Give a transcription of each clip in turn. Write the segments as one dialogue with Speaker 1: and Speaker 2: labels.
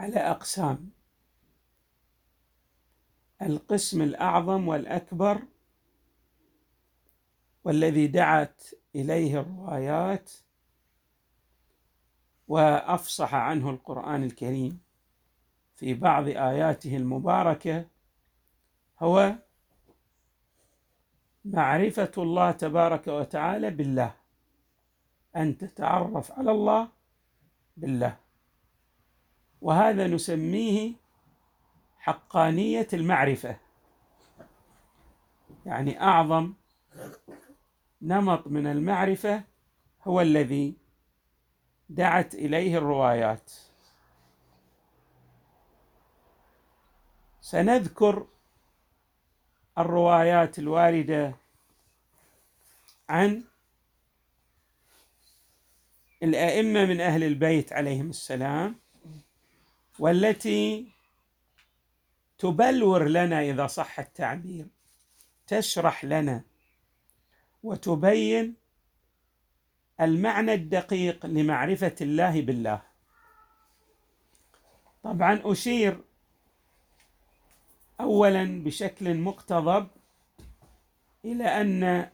Speaker 1: على أقسام. القسم الأعظم والأكبر والذي دعت إليه الروايات وأفصح عنه القرآن الكريم في بعض آياته المباركة هو معرفة الله تبارك وتعالى بالله أن تتعرف على الله بالله. وهذا نسميه حقانية المعرفة. يعني أعظم نمط من المعرفة هو الذي دعت إليه الروايات. سنذكر الروايات الواردة عن الأئمة من أهل البيت عليهم السلام. والتي تبلور لنا إذا صح التعبير تشرح لنا وتبين المعنى الدقيق لمعرفة الله بالله. طبعا أشير اولا بشكل مقتضب إلى أن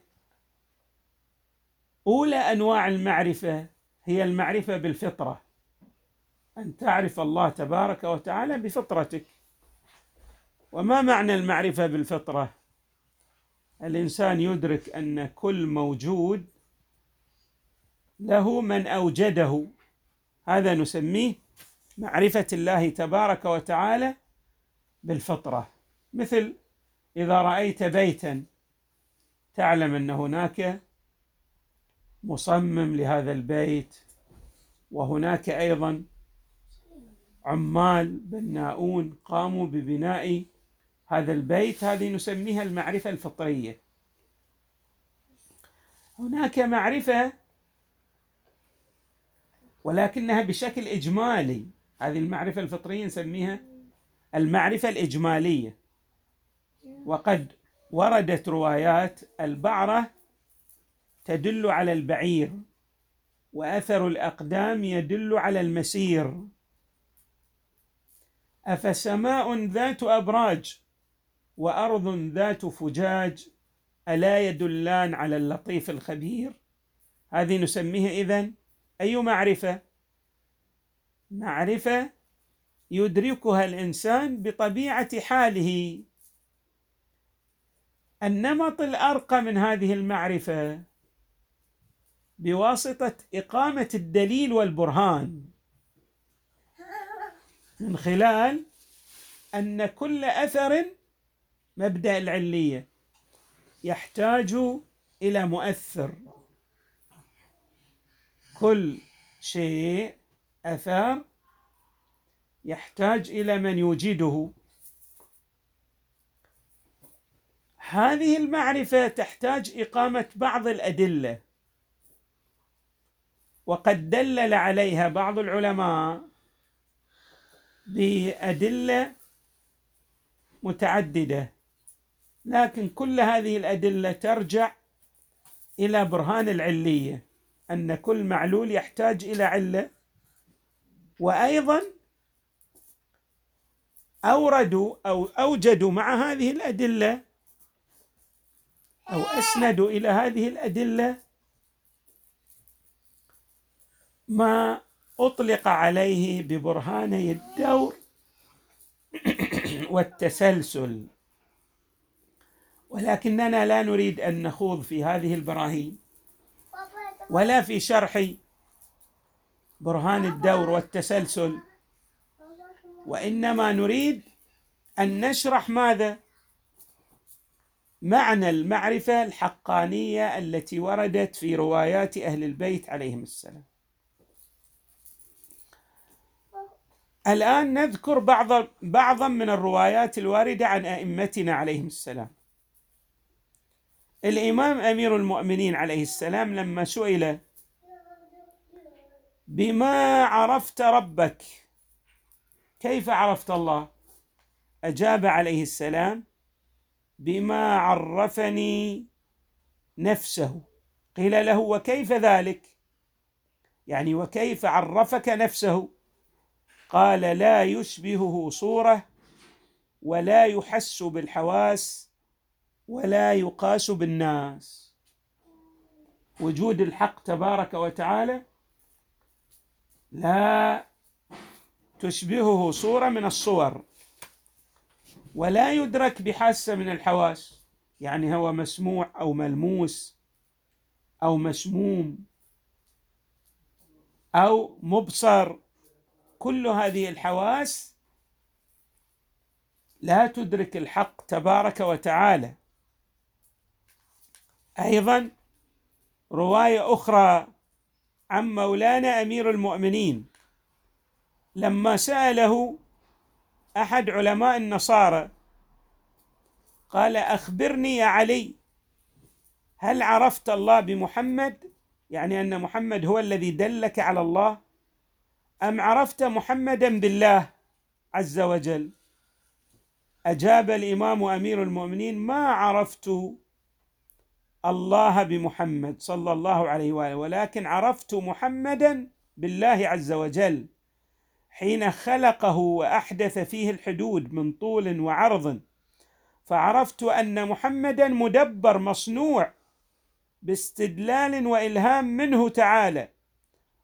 Speaker 1: أولى أنواع المعرفة هي المعرفة بالفطرة. أن تعرف الله تبارك وتعالى بفطرتك. وما معنى المعرفة بالفطرة؟ الإنسان يدرك أن كل موجود له من أوجده. هذا نسميه معرفة الله تبارك وتعالى بالفطرة. مثل إذا رأيت بيتا تعلم أن هناك مصمم لهذا البيت وهناك أيضا عمال بناؤون قاموا ببناء هذا البيت هذه نسميها المعرفة الفطرية. هناك معرفة ولكنها بشكل إجمالي. هذه المعرفة الفطرية نسميها المعرفة الإجمالية. وقد وردت روايات البعرة تدل على البعير وأثر الأقدام يدل على المسير. أفسماء ذات أبراج وأرض ذات فجاج ألا يدلان على اللطيف الخبير؟ هذه نسميها إذن أي معرفة؟ معرفة يدركها الإنسان بطبيعة حاله. النمط الأرقى من هذه المعرفة بواسطة إقامة الدليل والبرهان. من خلال أن كل أثر مبدأ العلية يحتاج إلى مؤثر. كل شيء أثر يحتاج إلى من يوجده. هذه المعرفة تحتاج إقامة بعض الأدلة وقد دلل عليها بعض العلماء بأدلة متعددة. لكن كل هذه الأدلة ترجع إلى برهان العلية أن كل معلول يحتاج إلى علة. وأيضا أوردوا أو أوجدوا مع هذه الأدلة أو أسندوا إلى هذه الأدلة ما أطلق عليه ببرهاني الدور والتسلسل ولكننا لا نريد أن نخوض في هذه البراهين ولا في شرح برهان الدور والتسلسل وإنما نريد أن نشرح ماذا؟ معنى المعرفة الحقانية التي وردت في روايات أهل البيت عليهم السلام الآن نذكر بعض بعضا من الروايات الواردة عن أئمتنا عليهم السلام. الإمام أمير المؤمنين عليه السلام لما سئل بما عرفت ربك كيف عرفت الله؟ أجاب عليه السلام بما عرفني نفسه. قيل له وكيف ذلك؟ يعني وكيف عرفك نفسه؟ قال لا يشبهه صورة ولا يحس بالحواس ولا يقاس بالناس. وجود الحق تبارك وتعالى لا تشبهه صورة من الصور ولا يدرك بحاسة من الحواس. يعني هو مسموع أو ملموس أو مسموم أو مبصر كل هذه الحواس لا تدرك الحق تبارك وتعالى. أيضا رواية أخرى عن مولانا أمير المؤمنين. لما سأله أحد علماء النصارى قال أخبرني يا علي هل عرفت الله بمحمد؟ يعني أن محمد هو الذي دلك على الله أم عرفت محمدا بالله عز وجل؟ أجاب الإمام أمير المؤمنين ما عرفت الله بمحمد صلى الله عليه وآله ولكن عرفت محمدا بالله عز وجل حين خلقه وأحدث فيه الحدود من طول وعرض. فعرفت أن محمدا مدبر مصنوع باستدلال وإلهام منه تعالى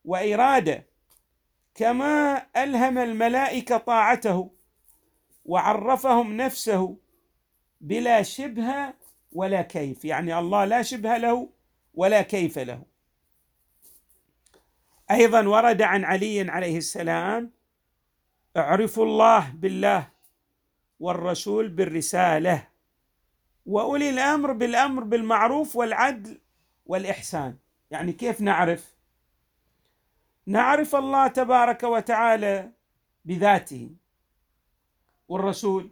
Speaker 1: وإرادة. كما ألهم الملائكة طاعته وعرفهم نفسه بلا شبه ولا كيف. يعني الله لا شبه له ولا كيف له. أيضا ورد عن علي عليه السلام اعرفوا الله بالله والرسول بالرسالة وأولي الأمر بالأمر بالمعروف والعدل والإحسان. يعني كيف نعرف؟ نعرف الله تبارك وتعالى بذاته. والرسول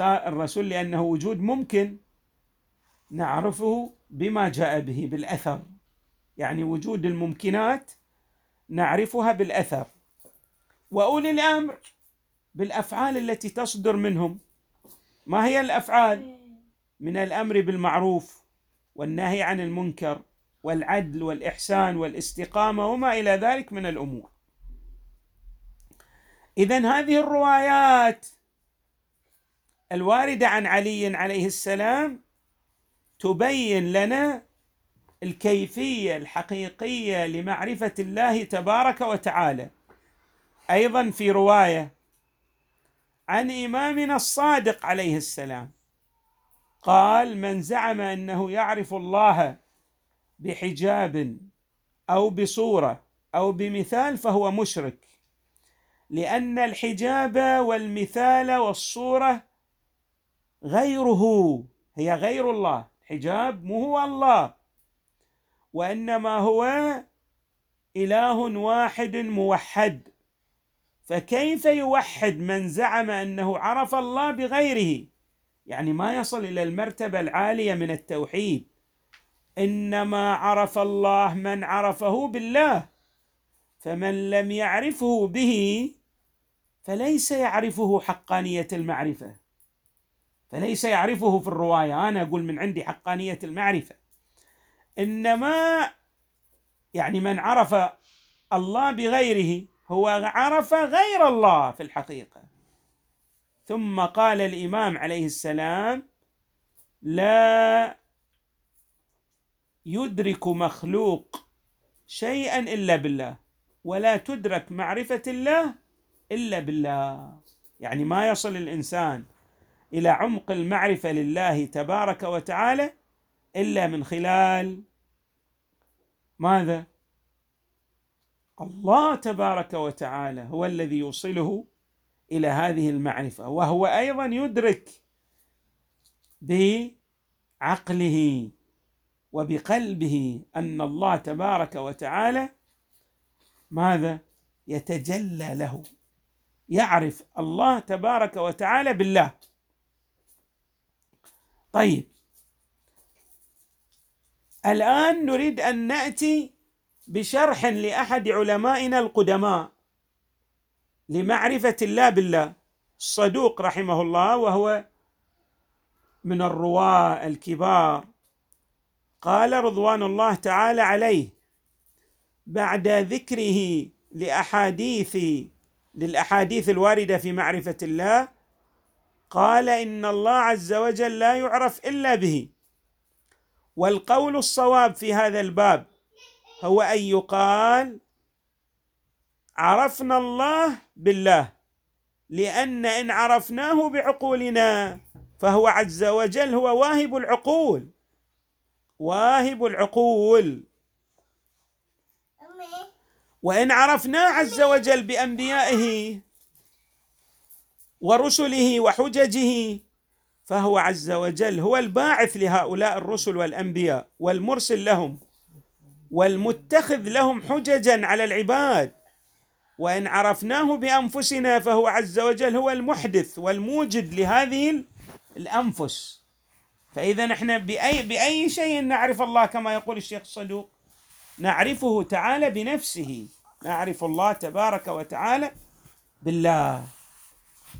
Speaker 1: الرسول لأنه وجود ممكن نعرفه بما جاء به بالأثر. يعني وجود الممكنات نعرفها بالأثر. وأولي الأمر بالأفعال التي تصدر منهم. ما هي الأفعال؟ من الأمر بالمعروف والنهي عن المنكر. والعدل والإحسان والاستقامة وما إلى ذلك من الأمور. اذا هذه الروايات الواردة عن علي عليه السلام تبين لنا الكيفية الحقيقية لمعرفة الله تبارك وتعالى. أيضا في رواية عن إمامنا الصادق عليه السلام قال من زعم أنه يعرف الله بحجاب أو بصورة أو بمثال فهو مشرك لأن الحجاب والمثال والصورة غيره هي غير الله. حجاب مو هو الله وإنما هو إله واحد موحد. فكيف يوحد من زعم أنه عرف الله بغيره؟ يعني ما يصل إلى المرتبة العالية من التوحيد. إنما عرف الله من عرفه بالله فمن لم يعرفه به فليس يعرفه حقانية المعرفة. فليس يعرفه في الرواية. أنا أقول من عندي حقانية المعرفة. إنما يعني من عرف الله بغيره هو عرف غير الله في الحقيقة. ثم قال الإمام عليه السلام لا يدرك مخلوق شيئا إلا بالله ولا تدرك معرفة الله إلا بالله. يعني ما يصل الإنسان إلى عمق المعرفة لله تبارك وتعالى إلا من خلال ماذا؟ الله تبارك وتعالى هو الذي يوصله إلى هذه المعرفة وهو أيضا يدرك بعقله. وبقلبه أن الله تبارك وتعالى ماذا؟ يتجلى له. يعرف الله تبارك وتعالى بالله. طيب. الآن نريد أن نأتي بشرح لأحد علمائنا القدماء لمعرفة الله بالله. الصدوق رحمه الله وهو من الرواة الكبار قال رضوان الله تعالى عليه بعد ذكره لأحاديث للأحاديث الواردة في معرفة الله قال إن الله عز وجل لا يعرف إلا به. والقول الصواب في هذا الباب هو أن يقال عرفنا الله بالله لأن إن عرفناه بعقولنا فهو عز وجل هو واهب العقول. واهب العقول. وإن عرفناه عز وجل بأنبيائه ورسله وحججه فهو عز وجل هو الباعث لهؤلاء الرسل والأنبياء والمرسل لهم والمتخذ لهم حججا على العباد. وإن عرفناه بأنفسنا فهو عز وجل هو المحدث والموجد لهذه الأنفس. فإذا إحنا باي بأي شيء نعرف الله كما يقول الشيخ الصدوق نعرفه تعالى بنفسه. نعرف الله تبارك وتعالى بالله.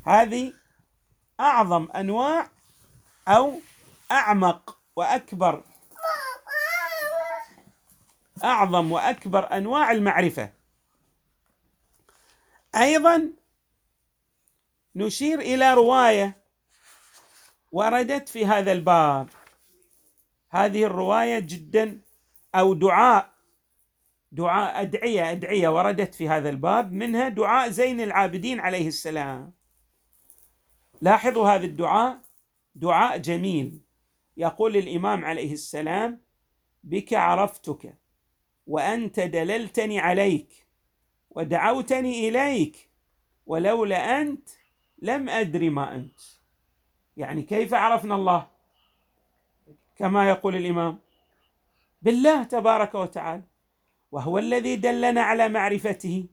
Speaker 1: هذه أعظم أنواع أو أعمق وأكبر. أعظم وأكبر أنواع المعرفة. أيضا نشير إلى رواية وردت في هذا الباب. هذه الرواية جدا أو دعاء دعاء أدعية أدعية وردت في هذا الباب منها دعاء زين العابدين عليه السلام. لاحظوا هذا الدعاء؟ دعاء جميل. يقول الإمام عليه السلام بك عرفتك وأنت دللتني عليك ودعوتني إليك ولولا أنت لم ادري ما أنت. يعني كيف عرفنا الله؟ كما يقول الإمام بالله تبارك وتعالى وهو الذي دلنا على معرفته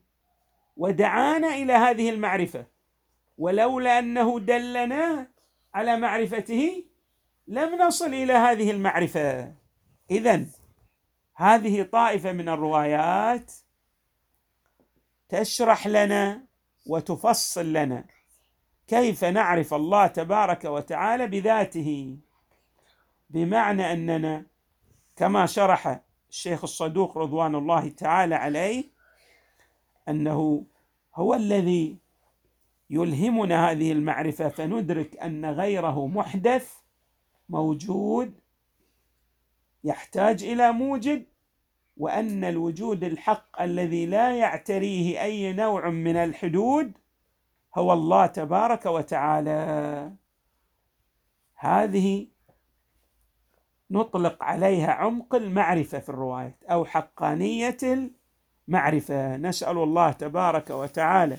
Speaker 1: ودعانا إلى هذه المعرفة ولولا أنه دلنا على معرفته لم نصل إلى هذه المعرفة. اذا هذه طائفة من الروايات تشرح لنا وتفصل لنا كيف نعرف الله تبارك وتعالى بذاته؟ بمعنى أننا كما شرح الشيخ الصدوق رضوان الله تعالى عليه أنه هو الذي يلهمنا هذه المعرفة فندرك أن غيره محدث موجود يحتاج إلى موجد وأن الوجود الحق الذي لا يعتريه أي نوع من الحدود هو الله تبارك وتعالى. هذه نطلق عليها عمق المعرفة في الرواية أو حقانية المعرفة. نسأل الله تبارك وتعالى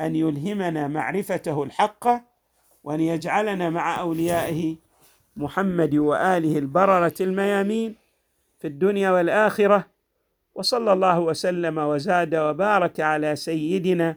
Speaker 1: أن يلهمنا معرفته الحقه وأن يجعلنا مع أوليائه محمد وآله البررة الميامين في الدنيا والآخرة. وصلى الله وسلم وزاد وبارك على سيدنا